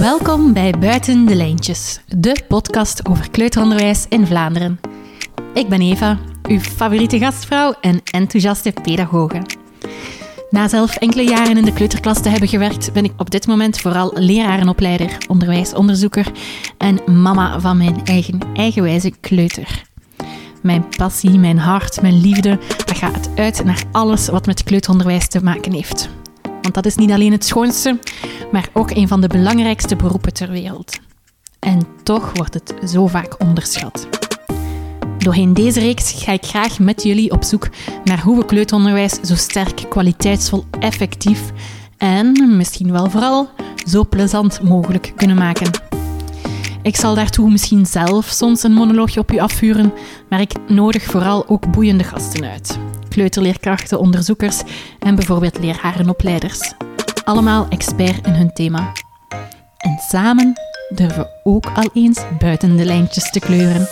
Welkom bij Buiten de Lijntjes, de podcast over kleuteronderwijs in Vlaanderen. Ik ben Eva, uw favoriete gastvrouw en enthousiaste pedagoge. Na zelf enkele jaren in de kleuterklas te hebben gewerkt, ben ik op dit moment vooral lerarenopleider, onderwijsonderzoeker en mama van mijn eigen eigenwijze kleuter. Mijn passie, mijn hart, mijn liefde, dat gaat uit naar alles wat met kleuteronderwijs te maken heeft. Want dat is niet alleen het schoonste, maar ook een van de belangrijkste beroepen ter wereld. En toch wordt het zo vaak onderschat. Doorheen deze reeks ga ik graag met jullie op zoek naar hoe we kleuteronderwijs zo sterk, kwaliteitsvol, effectief en misschien wel vooral zo plezant mogelijk kunnen maken. Ik zal daartoe misschien zelf soms een monoloogje op u afvuren, maar ik nodig vooral ook boeiende gasten uit. Kleuterleerkrachten, onderzoekers en bijvoorbeeld lerarenopleiders. Allemaal expert in hun thema. En samen durven ook al eens buiten de lijntjes te kleuren.